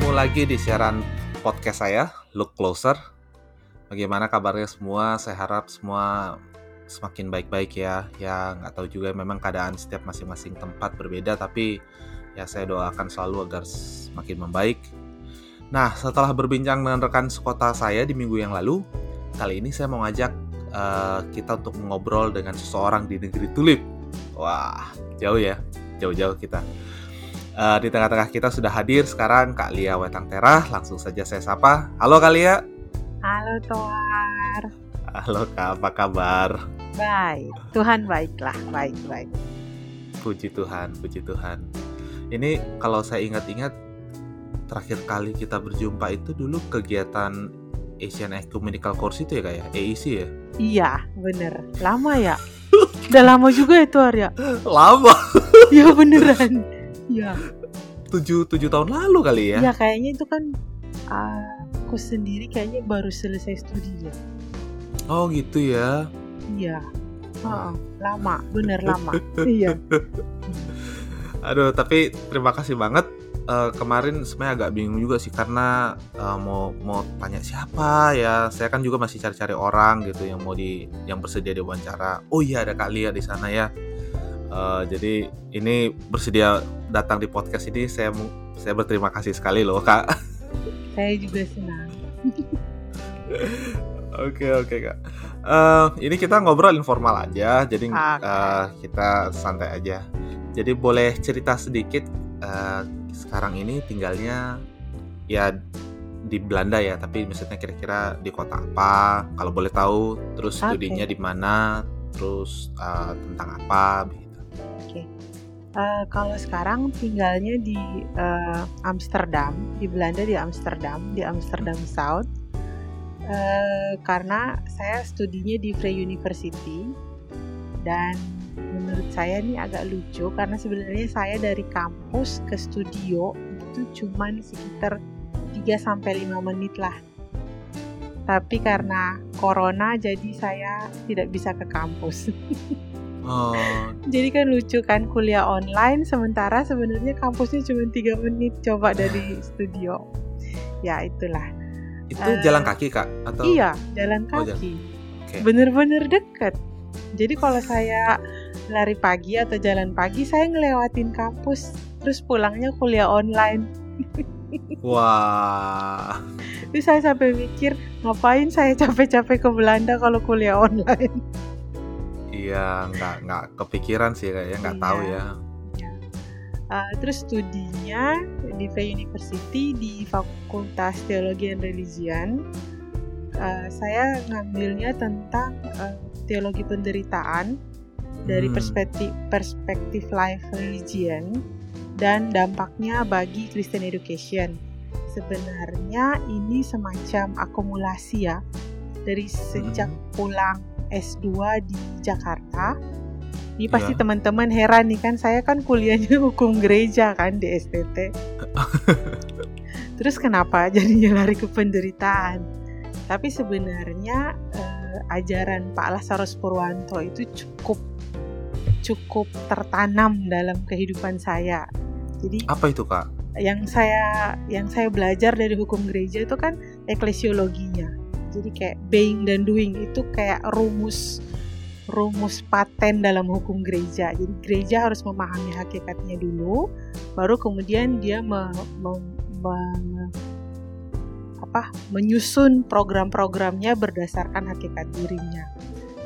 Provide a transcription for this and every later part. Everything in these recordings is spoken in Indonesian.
kita bertemu lagi di siaran podcast saya, Look Closer. Bagaimana kabarnya semua? Saya harap semua semakin baik-baik ya. Ya nggak tahu juga memang keadaan setiap masing-masing tempat berbeda, tapi ya saya doakan selalu agar semakin membaik. Nah, setelah berbincang dengan rekan sekota saya di minggu yang lalu, kali ini saya mau ngajak uh, kita untuk mengobrol dengan seseorang di negeri tulip. Wah, jauh ya, jauh-jauh kita. Uh, di tengah-tengah kita sudah hadir sekarang Kak Lia Wetang Terah. Langsung saja saya sapa. Halo Kak Lia. Halo Toar. Halo Kak, apa kabar? Baik, Tuhan baiklah, baik-baik. Puji Tuhan, puji Tuhan. Ini kalau saya ingat-ingat terakhir kali kita berjumpa itu dulu kegiatan Asian Ecumenical Course itu ya kak ya? AEC ya? Iya, bener. Lama ya? Udah lama juga itu Arya. Lama. ya beneran. Iya. Tujuh, tujuh tahun lalu kali ya? Iya, kayaknya itu kan aku sendiri kayaknya baru selesai studi ya. Oh gitu ya? Iya. Oh, lama, bener lama. iya. Aduh, tapi terima kasih banget. Uh, kemarin sebenarnya agak bingung juga sih karena uh, mau mau tanya siapa ya. Saya kan juga masih cari-cari orang gitu yang mau di yang bersedia diwawancara. Oh iya ada Kak Lia di sana ya. Uh, jadi ini bersedia datang di podcast ini saya saya berterima kasih sekali loh Kak. Saya juga senang. Oke oke kak. Uh, ini kita ngobrol informal aja, jadi okay. uh, kita santai aja. Jadi boleh cerita sedikit uh, sekarang ini tinggalnya ya di Belanda ya, tapi maksudnya kira-kira di kota apa? Kalau boleh tahu, terus okay. studinya di mana, terus uh, tentang apa. Uh, kalau sekarang tinggalnya di uh, Amsterdam, di Belanda di Amsterdam, di Amsterdam South Eh, karena saya studinya di Free University dan menurut saya ini agak lucu karena sebenarnya saya dari kampus ke studio itu cuma sekitar 3 sampai 5 menit lah. Tapi karena corona jadi saya tidak bisa ke kampus. Oh. Jadi kan lucu kan kuliah online sementara sebenarnya kampusnya cuma tiga menit coba dari studio. Ya itulah itu uh, jalan kaki kak atau? Iya jalan kaki. Oh, jalan. Okay. Bener-bener deket. Jadi kalau saya lari pagi atau jalan pagi saya ngelewatin kampus terus pulangnya kuliah online. Wah. Terus saya sampai mikir ngapain saya capek-capek ke Belanda kalau kuliah online. Iya, nggak nggak kepikiran sih kayaknya nggak iya. tahu ya uh, terus studinya di Free University di Fakultas Teologi dan Religion uh, saya ngambilnya tentang uh, teologi penderitaan dari hmm. perspektif perspektif life religion dan dampaknya bagi Christian education. Sebenarnya ini semacam akumulasi ya dari sejak hmm. pulang S2 di Jakarta ini pasti ya. teman-teman heran nih kan saya kan kuliahnya hukum gereja kan di STT. Terus kenapa jadinya lari ke penderitaan? Tapi sebenarnya eh, ajaran Pak Lasarus Purwanto itu cukup cukup tertanam dalam kehidupan saya. Jadi apa itu kak? Yang saya yang saya belajar dari hukum gereja itu kan eklesiologinya. Jadi kayak being dan doing itu kayak rumus rumus paten dalam hukum gereja. Jadi gereja harus memahami hakikatnya dulu, baru kemudian dia me, me, me, apa, menyusun program-programnya berdasarkan hakikat dirinya.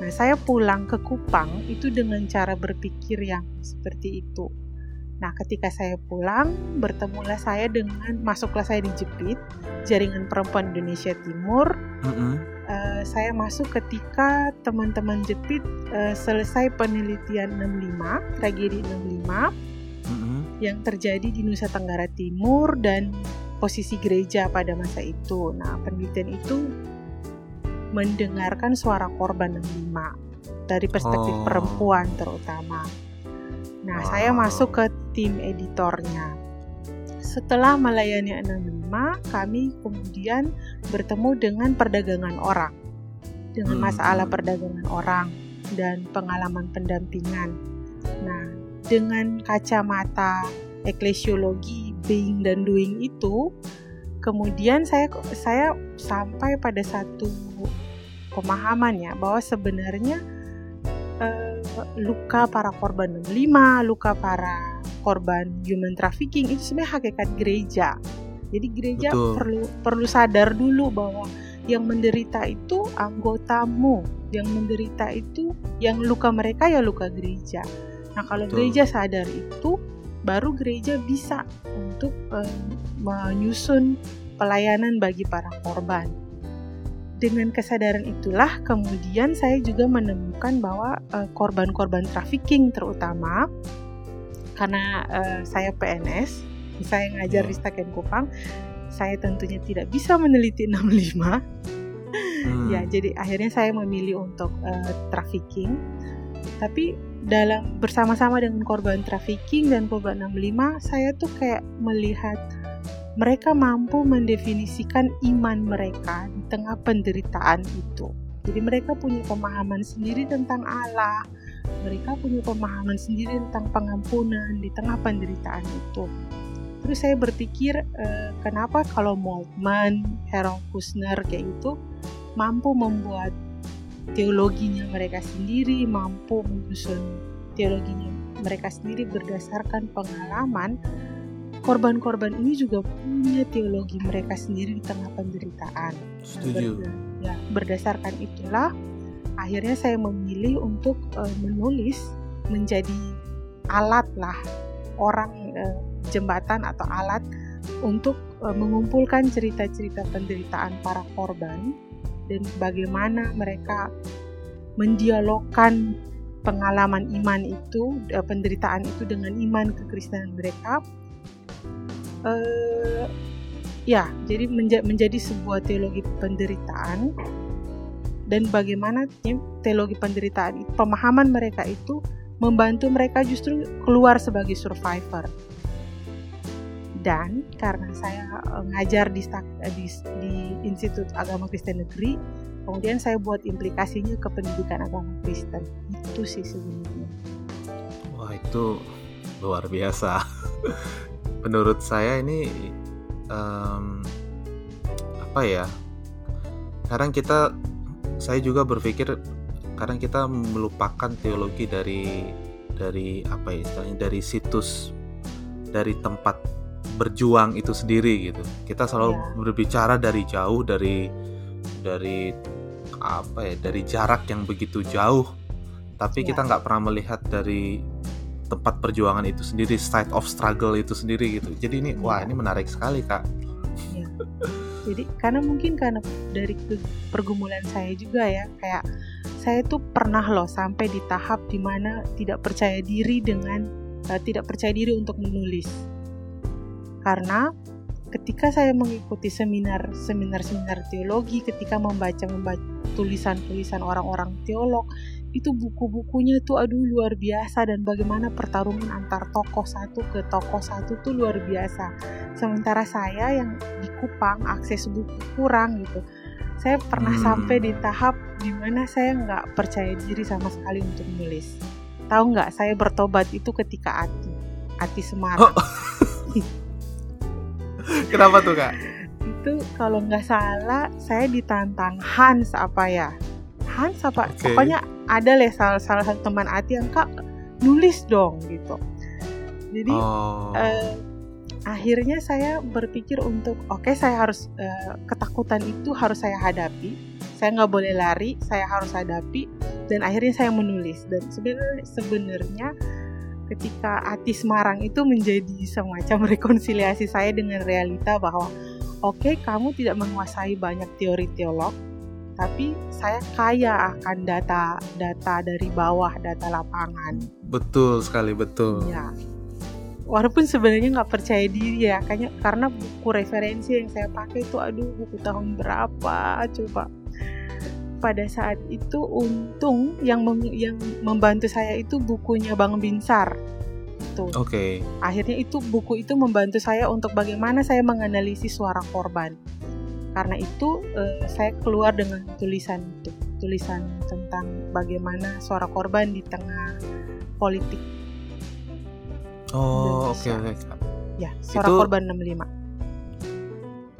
Nah, saya pulang ke Kupang itu dengan cara berpikir yang seperti itu. Nah, ketika saya pulang, bertemulah saya dengan masuklah saya di Jepit, Jaringan Perempuan Indonesia Timur. Mm -hmm uh, saya masuk ketika teman-teman Jepit uh, selesai penelitian 65 tragedi 65 mm-hmm. yang terjadi di Nusa Tenggara Timur dan posisi gereja pada masa itu. Nah, penelitian itu mendengarkan suara korban 65 dari perspektif oh. perempuan terutama. Nah, wow. saya masuk ke tim editornya. Setelah melayani 65, kami kemudian bertemu dengan perdagangan orang. Dengan hmm. masalah perdagangan orang dan pengalaman pendampingan. Nah, dengan kacamata eklesiologi being dan doing itu kemudian saya saya sampai pada satu pemahaman ya bahwa sebenarnya uh, luka para korban 65, luka para korban human trafficking itu sebenarnya hakikat gereja. Jadi gereja Betul. perlu perlu sadar dulu bahwa yang menderita itu anggotamu, yang menderita itu yang luka mereka ya luka gereja. Nah, kalau Betul. gereja sadar itu baru gereja bisa untuk uh, menyusun pelayanan bagi para korban. Dengan kesadaran itulah kemudian saya juga menemukan bahwa eh, korban-korban trafficking terutama karena uh, saya PNS, saya ngajar di hmm. Staken Kupang, saya tentunya tidak bisa meneliti 65. Hmm. ya, jadi akhirnya saya memilih untuk uh, trafficking. Tapi dalam bersama-sama dengan korban trafficking dan korban 65 saya tuh kayak melihat mereka mampu mendefinisikan iman mereka di tengah penderitaan itu. Jadi mereka punya pemahaman sendiri tentang Allah. Mereka punya pemahaman sendiri tentang pengampunan di tengah penderitaan itu. Terus saya berpikir eh, kenapa kalau Moltmann, Harold Kushner kayak itu mampu membuat teologinya mereka sendiri mampu menyusun teologinya mereka sendiri berdasarkan pengalaman korban-korban ini juga punya teologi mereka sendiri di tengah penderitaan. Setuju. ya, berdasarkan itulah akhirnya saya memilih untuk uh, menulis menjadi alat lah orang uh, jembatan atau alat untuk uh, mengumpulkan cerita-cerita penderitaan para korban dan bagaimana mereka mendialogkan pengalaman iman itu, penderitaan itu dengan iman kekristenan mereka. Uh, ya, jadi menja menjadi sebuah teologi penderitaan dan bagaimana teologi penderitaan pemahaman mereka itu membantu mereka justru keluar sebagai survivor. Dan karena saya ngajar di, di, di Institut Agama Kristen Negeri, kemudian saya buat implikasinya ke pendidikan agama Kristen. Itu sih sebenarnya. Wah itu luar biasa menurut saya ini um, apa ya kadang kita saya juga berpikir kadang kita melupakan teologi dari dari apa ya istilahnya dari situs dari tempat berjuang itu sendiri gitu kita selalu ya. berbicara dari jauh dari dari apa ya dari jarak yang begitu jauh tapi ya. kita nggak pernah melihat dari tempat perjuangan itu sendiri side of struggle itu sendiri gitu jadi ini ya. wah ini menarik sekali kak ya. jadi karena mungkin karena dari pergumulan saya juga ya kayak saya tuh pernah loh sampai di tahap di mana tidak percaya diri dengan uh, tidak percaya diri untuk menulis karena ketika saya mengikuti seminar seminar seminar teologi ketika membaca membaca tulisan-tulisan orang-orang teolog itu buku-bukunya tuh aduh luar biasa dan bagaimana pertarungan antar tokoh satu ke tokoh satu tuh luar biasa sementara saya yang di Kupang akses buku kurang gitu saya pernah hmm. sampai di tahap di mana saya nggak percaya diri sama sekali untuk menulis tahu nggak saya bertobat itu ketika Ati Ati Semarang oh. Kenapa tuh kak? Itu kalau nggak salah saya ditantang Hans apa ya? Hans apa? Okay. Pokoknya ada lah salah, salah satu teman Ati yang kak nulis dong gitu. Jadi oh. eh, akhirnya saya berpikir untuk oke okay, saya harus eh, ketakutan itu harus saya hadapi. Saya nggak boleh lari, saya harus hadapi dan akhirnya saya menulis dan sebenarnya sebenarnya ketika Ati Semarang itu menjadi semacam rekonsiliasi saya dengan realita bahwa oke okay, kamu tidak menguasai banyak teori teolog tapi saya kaya akan data-data dari bawah data lapangan betul sekali betul ya walaupun sebenarnya nggak percaya diri ya kayaknya karena buku referensi yang saya pakai itu aduh buku tahun berapa coba pada saat itu untung yang mem yang membantu saya itu bukunya Bang Binsar. Oke. Okay. Akhirnya itu buku itu membantu saya untuk bagaimana saya menganalisis suara korban. Karena itu eh, saya keluar dengan tulisan itu, tulisan tentang bagaimana suara korban di tengah politik. Oh, oke okay, oke. Okay. Ya, Suara Itu- Korban 65.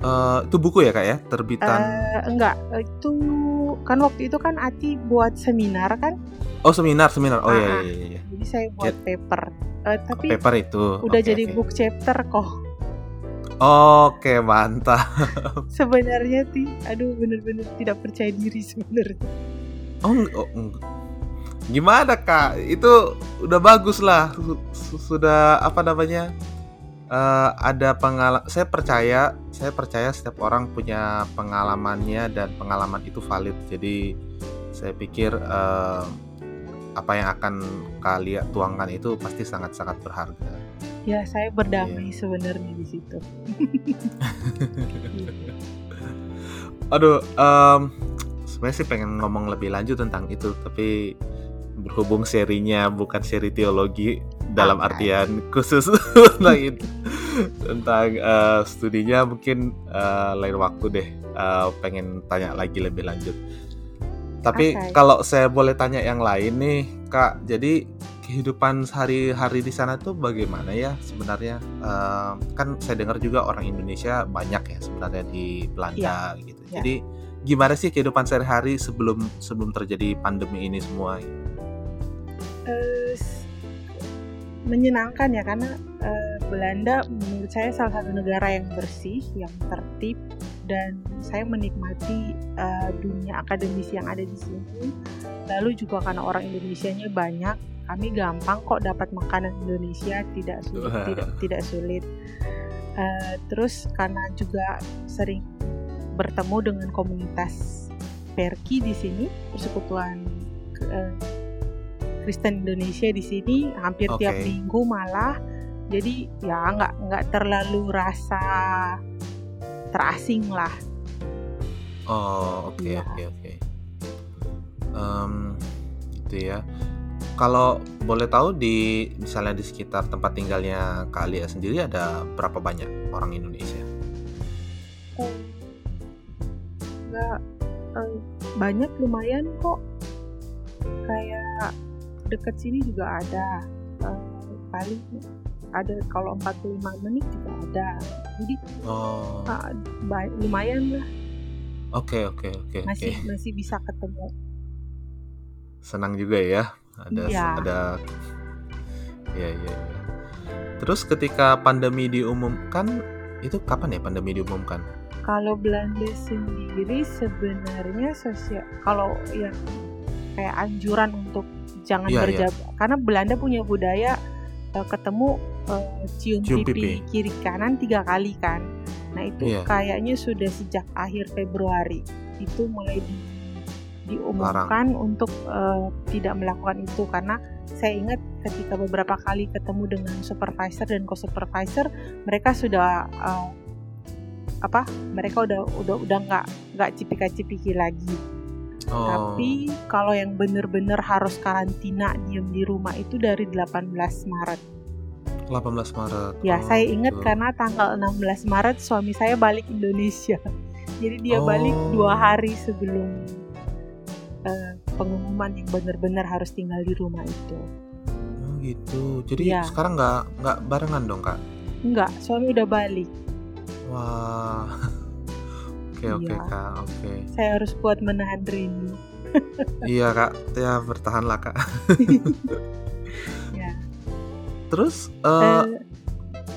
Eh, itu buku ya kak ya terbitan Eh, enggak, itu kan waktu itu kan Ati buat seminar kan, oh seminar seminar oh iya Ah, ah. iya iya, iya. jadi saya buat paper. Eh, tapi paper itu udah Oke, jadi oke. book chapter kok. Oke mantap. Sebenarnya ti, aduh bener-bener tidak percaya diri sebenarnya. oh, oh, gimana kak? Itu udah bagus lah. Su- su- sudah apa namanya eh, ada pengalaman saya percaya saya percaya setiap orang punya pengalamannya dan pengalaman itu valid. Jadi saya pikir eh, apa yang akan kalian tuangkan itu pasti sangat-sangat berharga Ya, saya berdamai Iya. sebenarnya di situ. Aduh, em, sebenarnya sih pengen ngomong lebih lanjut tentang itu, tapi berhubung serinya bukan seri teologi dalam artian khusus lain tentang eh, studinya mungkin eh, lain waktu deh eh, pengen tanya lagi lebih lanjut. Tapi Oke. kalau saya boleh tanya yang lain nih, Kak, jadi kehidupan sehari-hari di sana tuh bagaimana ya sebenarnya? Eh, kan saya dengar juga orang Indonesia banyak ya sebenarnya di Belanda gitu. ya. Jadi gimana sih kehidupan sehari-hari sebelum sebelum terjadi pandemi ini semua? S- menyenangkan ya karena eh, Belanda menurut saya salah satu negara yang bersih, yang tertib dan saya menikmati eh, dunia akademisi yang ada di sini. Lalu juga karena orang Indonesianya banyak, kami gampang kok dapat makanan Indonesia, tidak sulit, Wah. tidak tidak sulit. Eh, terus karena juga sering bertemu dengan komunitas Perki di sini, persekutuan eh, Kristen Indonesia di sini hampir Oke. tiap minggu malah jadi ya nggak nggak terlalu rasa terasing lah Oh, oke Iya. oke oke. Em, itu ya. Kalau boleh tahu di misalnya di sekitar tempat tinggalnya Kak Alia sendiri ada berapa banyak orang Indonesia? nggak eh, banyak lumayan kok kayak deket sini juga ada Eh, paling ada kalau 45 menit juga ada jadi Oh, ba- lumayan lah oke oke oke oke. masih masih bisa ketemu Senang juga ya. Ada Iya. ada ya ya ya. Terus ketika pandemi diumumkan itu kapan ya pandemi diumumkan? Kalau Belanda sendiri sebenarnya sosial kalau yang kayak anjuran untuk jangan Iya, berjabat karena Belanda punya budaya eh, ketemu eh, cium, Cium pipi, pipi. kiri kanan tiga kali kan. Nah itu Iya. kayaknya sudah sejak akhir Februari itu mulai di, diumumkan untuk eh, tidak melakukan itu karena saya ingat ketika beberapa kali ketemu dengan supervisor dan co-supervisor mereka sudah eh, apa mereka udah udah udah nggak nggak cipika-cipiki lagi Oh, tapi kalau yang bener-bener harus karantina diem di rumah itu dari 18 Maret 18 Maret. ya Oh, saya ingat gitu. karena tanggal 16 Maret suami saya balik Indonesia jadi dia balik Oh. dua hari sebelum eh, pengumuman yang bener-bener harus tinggal di rumah itu Oh gitu. Jadi Iya. sekarang nggak nggak barengan dong kak? enggak suami udah balik Wah. Oke oke Iya. kak. Oke. saya harus kuat menahan rindu Iya kak. Ya bertahanlah kak. ya Terus eh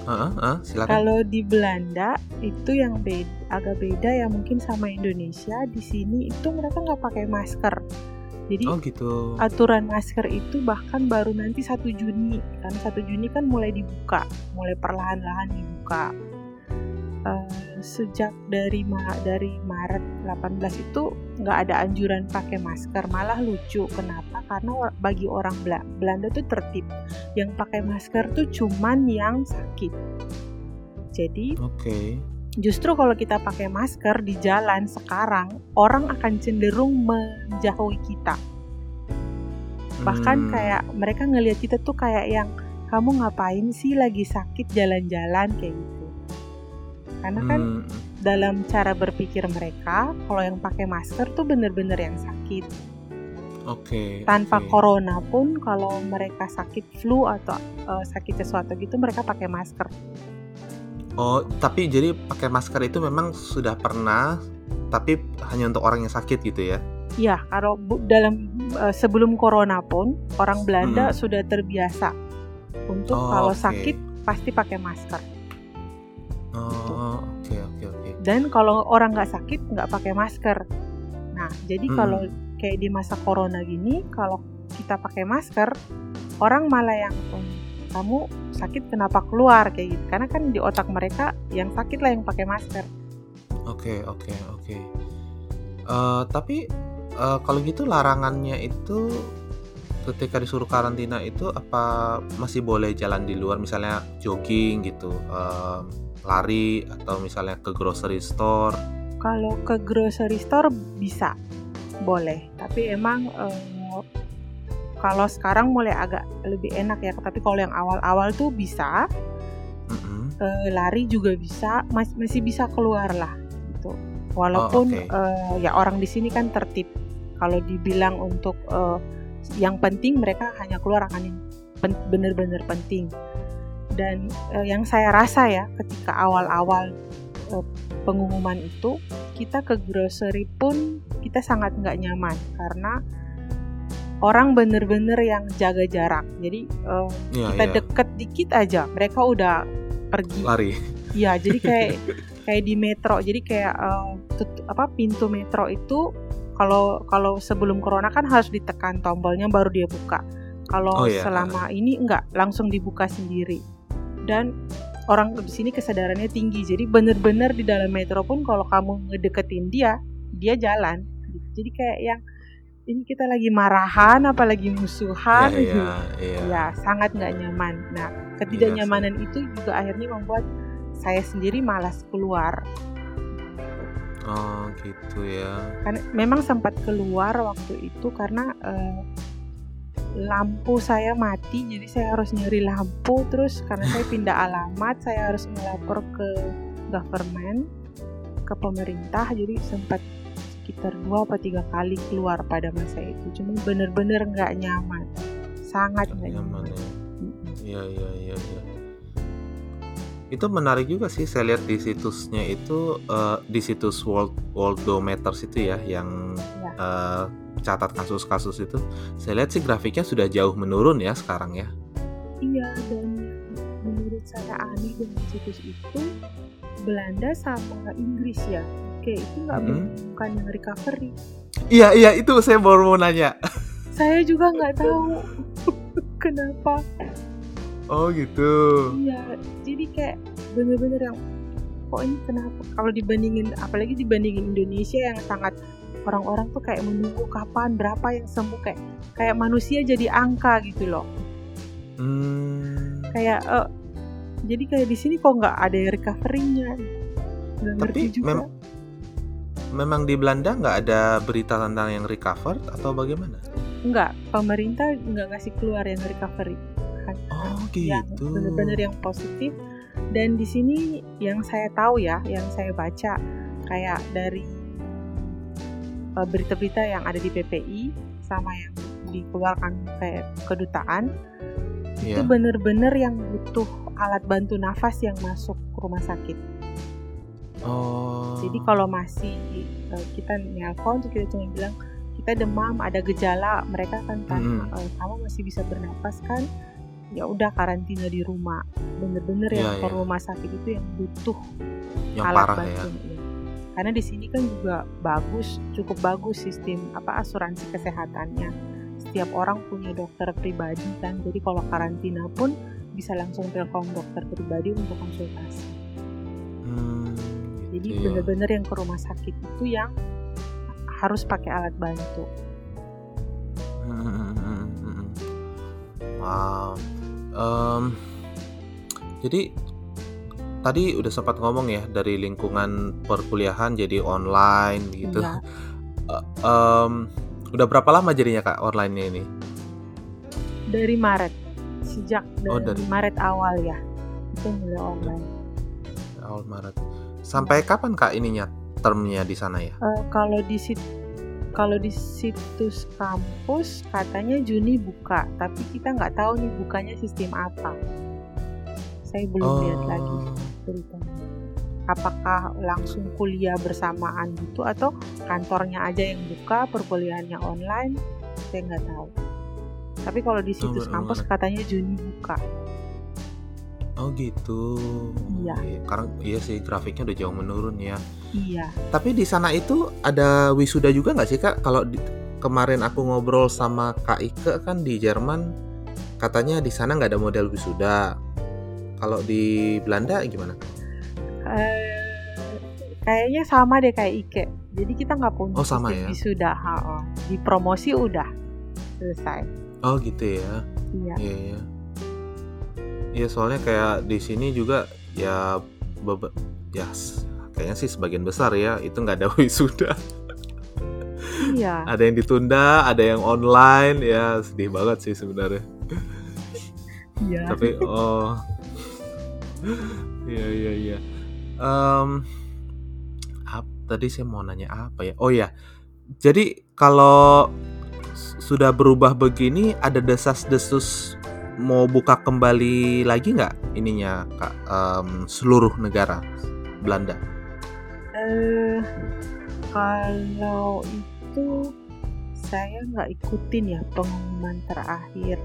Eh, eh, eh, silakan. Kalau di Belanda itu yang beda, agak beda ya mungkin sama Indonesia. Di sini itu mereka nggak pakai masker. Jadi Oh gitu. aturan masker itu bahkan baru nanti 1 Juni. Karena 1 Juni kan mulai dibuka, mulai perlahan-lahan dibuka. Eh, sejak dari Ma- dari Maret 18 itu nggak ada anjuran pakai masker. Malah lucu. Kenapa? Karena bagi orang Bela- Belanda tuh tertib. Yang pakai masker tuh cuman yang sakit. Jadi Oke. justru kalau kita pakai masker di jalan sekarang orang akan cenderung menjauhi kita bahkan Hmm, kayak mereka ngelihat kita tuh kayak yang kamu ngapain sih lagi sakit jalan-jalan kayak gitu karena kan hmm, dalam cara berpikir mereka kalau yang pakai masker tuh bener-bener yang sakit Oke. tanpa oke. corona pun kalau mereka sakit flu atau eh, sakit sesuatu gitu mereka pakai masker Oh, tapi jadi pakai masker itu memang sudah pernah, tapi hanya untuk orang yang sakit gitu ya? Iya, kalau bu- dalam eh, sebelum corona pun orang Belanda Mm-mm. sudah terbiasa untuk Oh, kalau oke. sakit pasti pakai masker. Oh, oke oke oke. Dan kalau orang nggak sakit nggak pakai masker. Nah, jadi Mm-mm. kalau kayak di masa corona gini, kalau kita pakai masker, orang malah yang "Hmm, kamu sakit kenapa keluar kayak gitu. Karena kan di otak mereka yang sakit lah yang pakai masker. Oke oke oke. Eh, tapi eh, kalau gitu larangannya itu ketika disuruh karantina itu apa masih boleh jalan di luar misalnya jogging gitu, em, lari atau misalnya ke grocery store? Kalau ke grocery store bisa, boleh. Tapi emang eh, kalau sekarang mulai agak lebih enak ya. Tapi kalau yang awal-awal tuh bisa, Mm-mm. eh, lari juga bisa, mas- masih bisa keluar lah gitu. Walaupun oke. eh, ya orang di sini kan tertib. Kalau dibilang untuk eh, yang penting mereka hanya keluar akan yang benar-benar penting. Dan eh, yang saya rasa ya ketika awal-awal eh, pengumuman itu kita ke grocery pun kita sangat nggak nyaman karena orang bener-bener yang jaga jarak. Jadi eh, Iya kita iya. deket dikit aja mereka udah pergi. Lari. Iya, jadi kayak kayak di metro. Jadi kayak eh, tut- apa pintu metro itu kalau kalau sebelum corona kan harus ditekan tombolnya baru dia buka. Kalau Oh, iya. selama ini enggak langsung dibuka sendiri. Dan orang di sini kesadarannya tinggi. Jadi bener-bener di dalam metro pun kalau kamu ngedeketin dia, dia jalan. Jadi kayak yang ini kita lagi marahan apalagi musuhan Iya iya iya. ya sangat nggak nyaman. Nah, ketidaknyamanan itu juga akhirnya membuat saya sendiri malas keluar. Oh gitu ya. Karena memang sempat keluar waktu itu karena eh, lampu saya mati, jadi saya harus nyari lampu. Terus karena saya pindah alamat, saya harus melapor ke government, ke pemerintah. Jadi sempat sekitar dua atau tiga kali keluar pada masa itu. Cuma bener-bener nggak nyaman, sangat nggak Nyaman nyaman. ya. Iya iya iya iya. Itu menarik juga sih saya lihat di situsnya itu eh, di situs World Worldometers itu ya yang Ya. eh, catat kasus-kasus itu. Saya lihat sih grafiknya sudah jauh menurun ya sekarang ya. Iya dan menurut saya aneh dengan situs itu Belanda sama Inggris ya kayak itu nggak Mm-mm. menemukan yang recovery Iya iya itu saya baru mau nanya. saya juga nggak tahu kenapa Oh gitu. iya jadi kayak bener-bener yang kok ini kenapa? Kalau dibandingin apalagi dibandingin Indonesia yang sangat orang-orang tuh kayak menunggu kapan berapa yang sembuh kayak kayak manusia jadi angka gitu loh. Hmm, kayak eh, jadi kayak di sini kok nggak ada yang recovery-nya? Tapi juga. mem- memang di Belanda nggak ada berita tentang yang recovered atau bagaimana? nggak pemerintah nggak ngasih keluar yang recovery Kan- Oh yang gitu. benar-benar yang positif dan di sini yang saya tahu ya yang saya baca kayak dari eh, berita-berita yang ada di PPI sama yang dikeluarkan kayak kedutaan itu Iya. benar-benar yang butuh alat bantu nafas yang masuk ke rumah sakit. Oh. Jadi kalau masih eh, kita nelpon kita cuma bilang kita demam, ada gejala, mereka akan tanya. "Eh, kamu masih bisa bernapas kan? Ya udah karantina di rumah. Bener-bener Iya, yang ke iya. rumah sakit itu yang butuh yang alat parah ya. bantu. iya. Karena di sini kan juga bagus, cukup bagus sistem apa asuransi kesehatannya. Setiap orang punya dokter pribadi kan. Jadi kalau karantina pun bisa langsung telepon dokter pribadi untuk konsultasi. Hmm, Jadi gitu ya. bener-bener yang ke rumah sakit itu yang harus pakai alat bantu. Hmm, hmm, hmm. Wow. Em, jadi tadi udah sempat ngomong ya dari lingkungan perkuliahan jadi online gitu. Iya. Eh, em, udah berapa lama jadinya kak online ini? Dari Maret. Sejak Oh, dari, dari- Maret awal ya. Itu mulai online. Awal Maret. Sampai kapan kak ininya termnya di sana ya? Eh, kalau di sit kalau di situs kampus katanya Juni buka, tapi kita nggak tahu nih bukanya sistem apa. Saya belum lihat lagi. ceritanya. Apakah langsung kuliah bersamaan gitu atau kantornya aja yang buka perkuliahannya online? Saya nggak tahu. Tapi kalau di situs Oh, kampus katanya Juni buka Oh gitu. Iya. Oke, Karena iya sih grafiknya udah jauh menurun ya. iya Tapi di sana itu ada wisuda juga nggak sih kak? Kalau di- kemarin aku ngobrol sama Kak Ike kan di Jerman, katanya di sana nggak ada model wisuda. Kalau di Belanda gimana? Eh, kayaknya sama deh kayak Ike jadi kita nggak punya Oh, sama ya? wisuda ha, oh. di promosi udah selesai Oh gitu ya. iya Iya iya. Iya soalnya kayak di sini juga ya bebe- ya kayaknya sih sebagian besar ya itu nggak ada wisuda. iya Ada yang ditunda, ada yang online ya sedih banget sih sebenarnya. iya Tapi oh iya iya iya. Em, ap- tadi saya mau nanya apa ya? Oh ya. Jadi kalau sudah berubah begini ada desas-desus mau buka kembali lagi nggak ininya Kak em, seluruh negara Belanda? Eh, kalau itu saya nggak ikutin ya pengumuman terakhir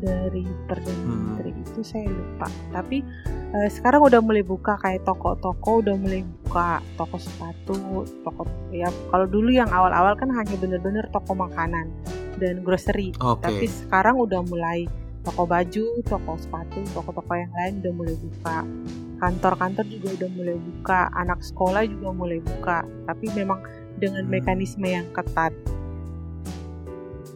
dari perdana Hmm. menteri itu saya lupa. Tapi eh, sekarang udah mulai buka kayak toko-toko udah mulai buka toko sepatu, toko ya kalau dulu yang awal-awal kan hanya bener-bener toko makanan dan grocery. Oke. Tapi sekarang udah mulai toko baju, toko sepatu, toko-toko yang lain udah mulai buka. Kantor-kantor juga udah mulai buka, anak sekolah juga mulai buka. Tapi memang dengan Hmm. mekanisme yang ketat.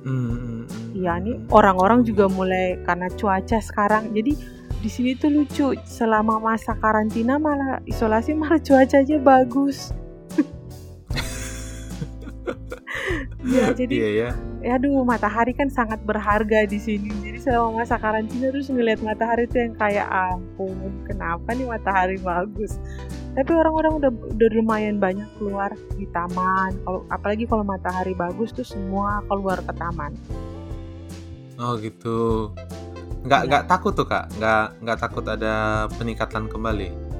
Hmm, hmm, hmm, Ya, ini hmm. orang-orang juga mulai karena cuaca sekarang. Jadi di sini tuh lucu, selama masa karantina malah isolasi malah cuacanya bagus. ya, jadi Iya ya. ya aduh matahari kan sangat berharga di sini jadi selama masa karantina terus ngelihat matahari tuh yang kayak ampun kenapa nih matahari bagus tapi orang-orang udah udah lumayan banyak keluar di taman kalau apalagi kalau matahari bagus tuh semua keluar ke taman Oh gitu. Nggak nggak takut tuh kak? Nggak nggak takut ada peningkatan kembali?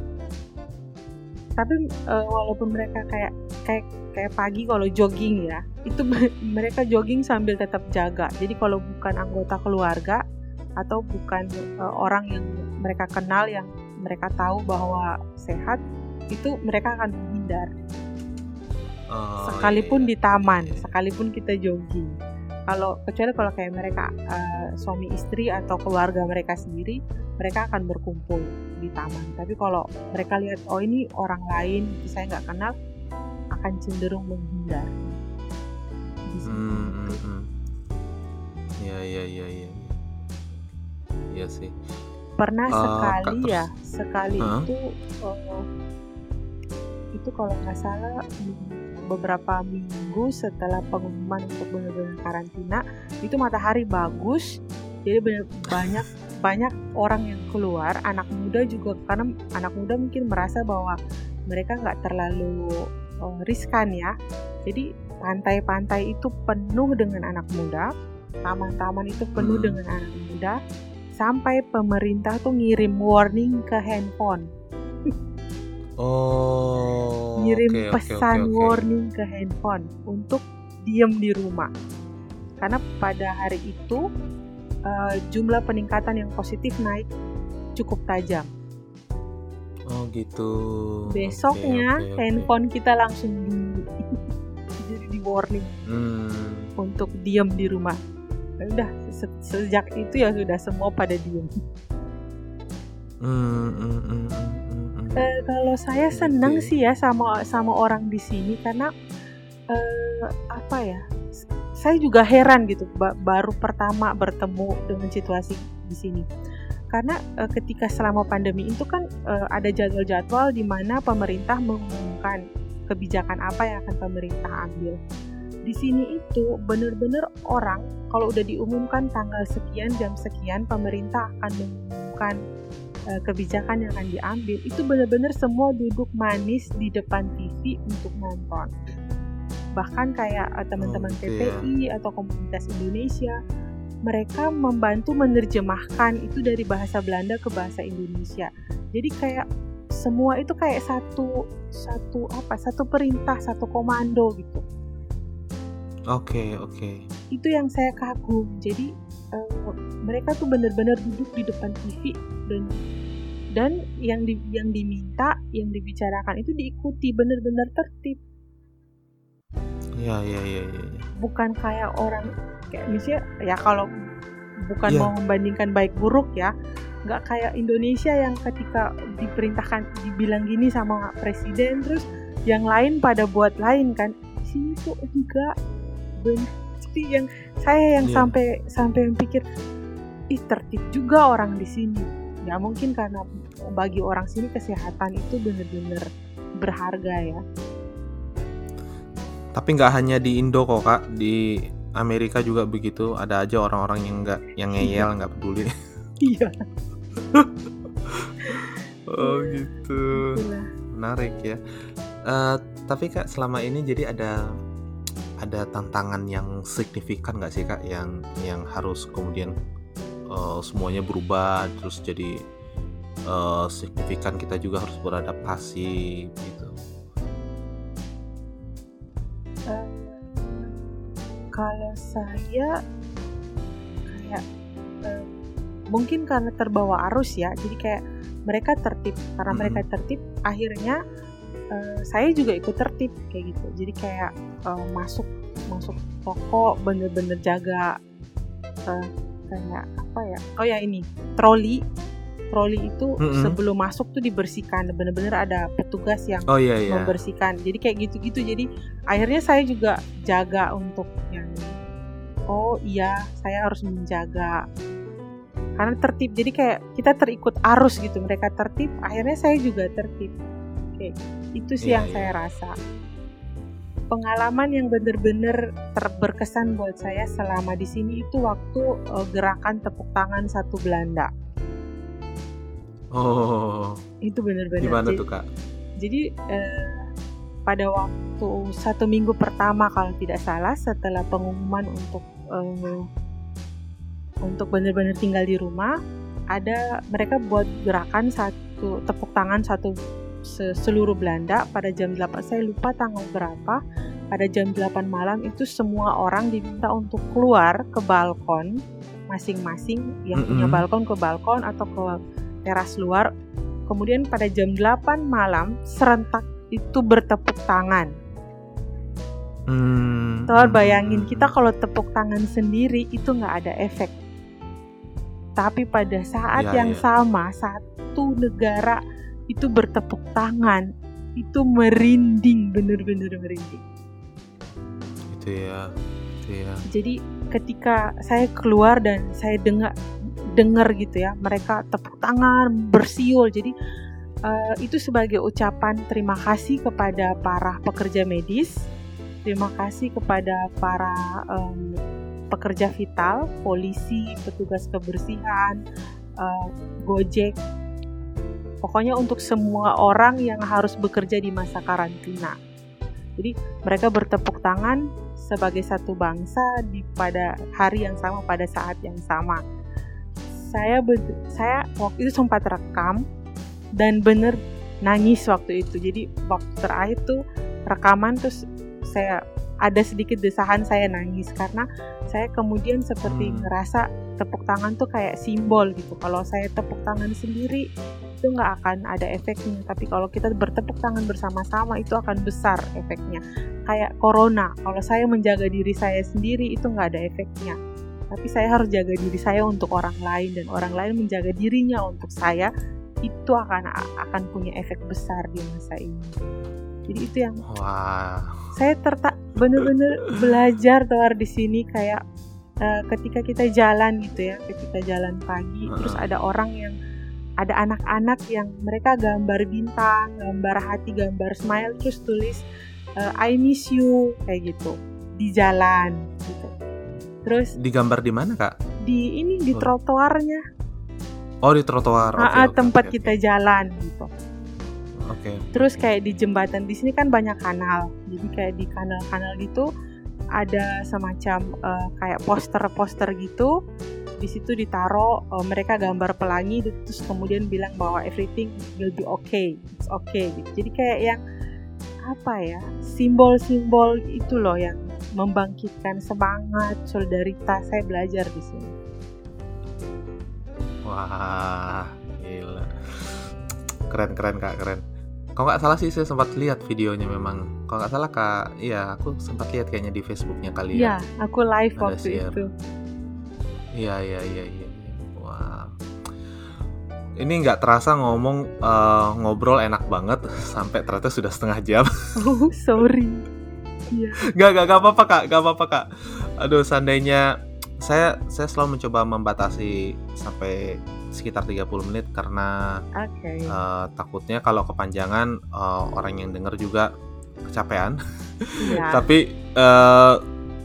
tapi eh, walaupun mereka kayak kayak kayak pagi kalau jogging ya itu mereka jogging sambil tetap jaga. Jadi kalau bukan anggota keluarga atau bukan eh, orang yang mereka kenal yang mereka tahu bahwa sehat itu mereka akan menghindar. Oh, sekalipun iya, di taman sekalipun kita jogging. Kalau kecuali kalau kayak mereka eh, suami istri atau keluarga mereka sendiri mereka akan berkumpul di taman. Tapi kalau mereka lihat oh ini orang lain saya nggak kenal akan cenderung menghindar Hmm, hmm, hmm. Iya iya iya iya. Iya sih. pernah Kak, sekali ya sekali Hah? itu eh, itu kalau nggak salah beberapa minggu setelah pengumuman untuk benar-benar karantina itu matahari bagus jadi bener- banyak banyak orang yang keluar anak muda juga karena anak muda mungkin merasa bahwa mereka nggak terlalu eh, riskan ya jadi pantai-pantai itu penuh dengan anak muda taman-taman itu penuh Hmm. dengan anak muda sampai pemerintah tuh ngirim warning ke handphone Oh. ngirim oke, pesan oke, oke. warning ke handphone untuk diem di rumah karena pada hari itu eh, jumlah peningkatan yang positif naik cukup tajam Oh gitu. besoknya oke, oke. handphone kita langsung di jadi di warning Hmm. untuk diem di rumah Ya udah se- sejak itu ya sudah semua pada diem Hmm, hmm, hmm, hmm. Eh, kalau saya ya. sih ya sama sama orang di sini karena eh, apa ya? Saya juga heran gitu ba- baru pertama bertemu dengan situasi di sini. Karena eh, ketika selama pandemi itu kan eh, ada jadwal-jadwal di mana pemerintah mengumumkan kebijakan apa yang akan pemerintah ambil. Di sini itu benar-benar orang kalau udah diumumkan tanggal sekian jam sekian pemerintah akan mengumumkan eh, kebijakan yang akan diambil itu benar-benar semua duduk manis di depan TV untuk nonton bahkan kayak eh, teman-teman. PPI atau komunitas Indonesia mereka membantu menerjemahkan itu dari bahasa Belanda ke bahasa Indonesia. Jadi kayak semua itu kayak satu satu apa satu perintah satu komando gitu. Oke okay, oke. Okay. Itu yang saya kagum. Jadi uh, mereka tuh benar-benar duduk di depan TV dan dan yang di, yang diminta yang dibicarakan itu diikuti benar-benar tertib. Iya iya iya. Ya, ya. Bukan kayak orang kayak misalnya ya kalau bukan yeah. mau membandingkan baik buruk ya nggak kayak Indonesia yang ketika diperintahkan dibilang gini sama presiden terus yang lain pada buat lain kan. Sini tuh enggak. Benar yang saya yang yeah. sampai sampai yang pikir ih tertib juga orang di sini. Ya mungkin karena bagi orang sini kesehatan itu benar-benar berharga ya. Tapi nggak hanya di Indo kok kak. Di Amerika juga begitu ada aja orang-orang yang nggak yang ngeyel nggak peduli. Iya. Oh gitu. Menarik ya. Uh, tapi kak selama ini jadi ada ada tantangan yang signifikan nggak sih kak yang yang harus kemudian uh, semuanya berubah terus jadi uh, signifikan kita juga harus beradaptasi gitu? Kalau saya kayak uh, mungkin karena terbawa arus ya jadi kayak mereka tertib karena hmm. mereka tertib akhirnya uh, saya juga ikut tertib kayak gitu jadi kayak uh, masuk masuk toko bener-bener jaga uh, kayak apa ya oh ya ini troli troli itu mm-hmm. sebelum masuk tuh dibersihkan bener-bener ada petugas yang oh, iya, iya. membersihkan jadi kayak gitu-gitu jadi akhirnya saya juga jaga untuk yang oh iya saya harus menjaga karena tertib jadi kayak kita terikut arus gitu mereka tertib akhirnya saya juga tertib oke itu sih yeah, yang yeah. saya rasa pengalaman yang bener-bener terberkesan buat saya selama di sini itu waktu uh, gerakan tepuk tangan satu Belanda Oh. Itu benar-benar. Gimana tuh kak? Jadi eh, pada waktu satu minggu pertama kalau tidak salah setelah pengumuman untuk eh, untuk benar-benar tinggal di rumah, ada mereka buat gerakan satu tepuk tangan satu seluruh Belanda pada jam 8 saya lupa tanggal berapa pada jam 8 malam itu semua orang diminta untuk keluar ke balkon masing-masing yang mm -hmm. punya balkon ke balkon atau ke teras luar. Kemudian pada jam 8 malam serentak itu bertepuk tangan. Hmm. Tuh bayangin kita kalau tepuk tangan sendiri itu nggak ada efek. Tapi pada saat ya, yang ya. sama satu negara itu bertepuk tangan itu merinding bener-bener merinding. Itu ya, itu ya. Jadi ketika saya keluar dan saya dengar dengar gitu ya mereka tepuk tangan bersiul jadi uh, itu sebagai ucapan terima kasih kepada para pekerja medis terima kasih kepada para um, pekerja vital polisi petugas kebersihan uh, gojek. Pokoknya untuk semua orang yang harus bekerja di masa karantina. Jadi mereka bertepuk tangan sebagai satu bangsa di pada hari yang sama pada saat yang sama. Saya saya waktu itu sempat rekam dan bener nangis waktu itu. Jadi waktu terakhir tuh rekaman terus saya ada sedikit desahan saya nangis. Karena saya kemudian seperti hmm. ngerasa tepuk tangan tuh kayak simbol gitu. Kalau saya tepuk tangan sendiri itu nggak akan ada efeknya. Tapi kalau kita bertepuk tangan bersama-sama itu akan besar efeknya. Kayak corona kalau saya menjaga diri saya sendiri itu nggak ada efeknya. Tapi saya harus jaga diri saya untuk orang lain dan orang lain menjaga dirinya untuk saya itu akan akan punya efek besar di masa ini jadi itu yang wow. saya tertak bener-bener belajar tuh di sini kayak uh, ketika kita jalan gitu ya ketika jalan pagi uh. terus ada orang yang ada anak-anak yang mereka gambar bintang gambar hati gambar smile terus tulis uh, I miss you kayak gitu di jalan gitu Terus digambar di mana kak? Di ini di oh. trotoarnya. Oh di trotoar. Okay, okay, tempat okay, kita okay. jalan gitu. Oke. Okay. Terus kayak di jembatan di sini kan banyak kanal. Jadi kayak di kanal-kanal gitu ada semacam uh, kayak poster-poster gitu di situ ditaro uh, mereka gambar pelangi terus kemudian bilang bahwa everything will be okay it's okay gitu. jadi kayak yang apa ya simbol-simbol itu loh yang membangkitkan semangat solidaritas saya belajar di sini wah gila. Keren keren kak keren. Kalau nggak salah sih saya sempat lihat videonya memang. Kalau nggak salah kak iya aku sempat lihat kayaknya di Facebooknya kali ya. Iya, aku live Ada waktu share. itu. Iya iya iya iya wah. Ini nggak terasa ngomong uh, ngobrol enak banget sampai ternyata sudah setengah jam. Oh sorry. Iya. Nggak nggak nggak apa-apa kak nggak apa-apa kak. Aduh seandainya saya saya selalu mencoba membatasi sampai sekitar 30 menit karena okay. uh, eh, takutnya kalau kepanjangan uh, orang yang dengar juga kecapean. Yeah. Tapi uh,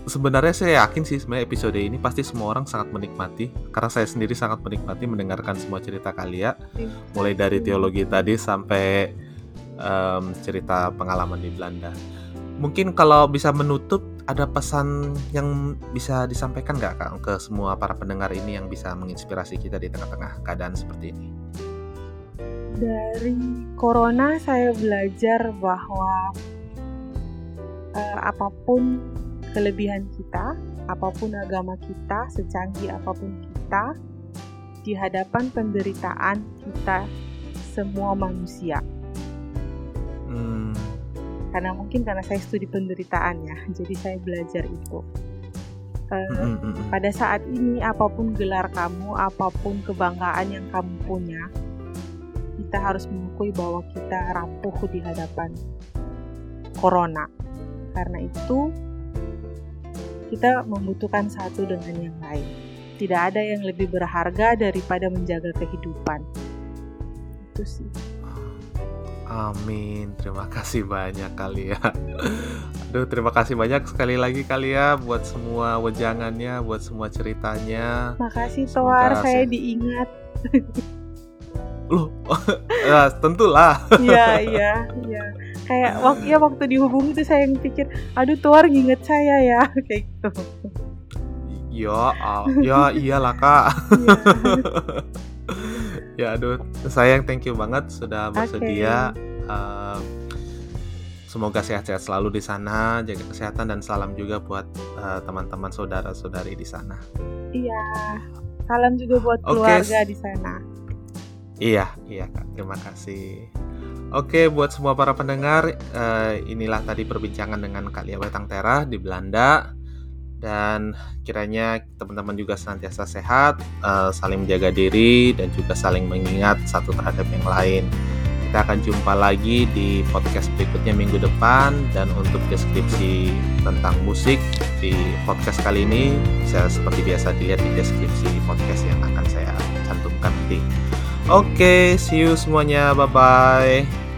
sebenarnya saya yakin sih sebenarnya episode ini pasti semua orang sangat menikmati karena saya sendiri sangat menikmati mendengarkan semua cerita kalian iya. mulai dari teologi tadi sampai um, cerita pengalaman di Belanda. Mungkin kalau bisa menutup ada pesan yang bisa disampaikan nggak kak ke semua para pendengar ini yang bisa menginspirasi kita di tengah-tengah keadaan seperti ini? Dari corona saya belajar bahwa uh, apa pun kelebihan kita, apa pun agama kita, secanggih apa pun kita, di hadapan penderitaan kita semua manusia. Hmm karena mungkin karena saya studi penderitaan ya jadi saya belajar itu. Uh, pada saat ini apa pun gelar kamu apa pun kebanggaan yang kamu punya kita harus mengakui bahwa kita rapuh di hadapan corona. Karena itu kita membutuhkan satu dengan yang lain. Tidak ada yang lebih berharga daripada menjaga kehidupan. Itu sih Amin. Terima kasih banyak kali ya. Aduh, terima kasih banyak sekali lagi kali ya buat semua wejangannya, buat semua ceritanya. Makasih Toar, saya diingat. Loh, ya, tentulah. Iya, iya, iya. Kayak waktu ya waktu dihubungi itu saya yang pikir, aduh Toar nginget saya ya, kayak gitu. Ya, ya iyalah kak. Ya. ya aduh sayang thank you banget sudah bersedia okay. uh, semoga sehat-sehat selalu di sana jaga kesehatan dan salam juga buat uh, teman-teman saudara-saudari di sana iya salam juga buat keluarga okay. di sana iya iya kak terima kasih Oke, buat semua para pendengar, uh, inilah tadi perbincangan dengan Kak Lia Wetang Tera di Belanda dan kiranya teman-teman juga senantiasa sehat, uh, saling menjaga diri dan juga saling mengingat satu terhadap yang lain. Kita akan jumpa lagi di podcast berikutnya minggu depan dan untuk deskripsi tentang musik di podcast kali ini saya seperti biasa dilihat di deskripsi podcast yang akan saya cantumkan nanti. Oke, okay, see you semuanya. Bye bye.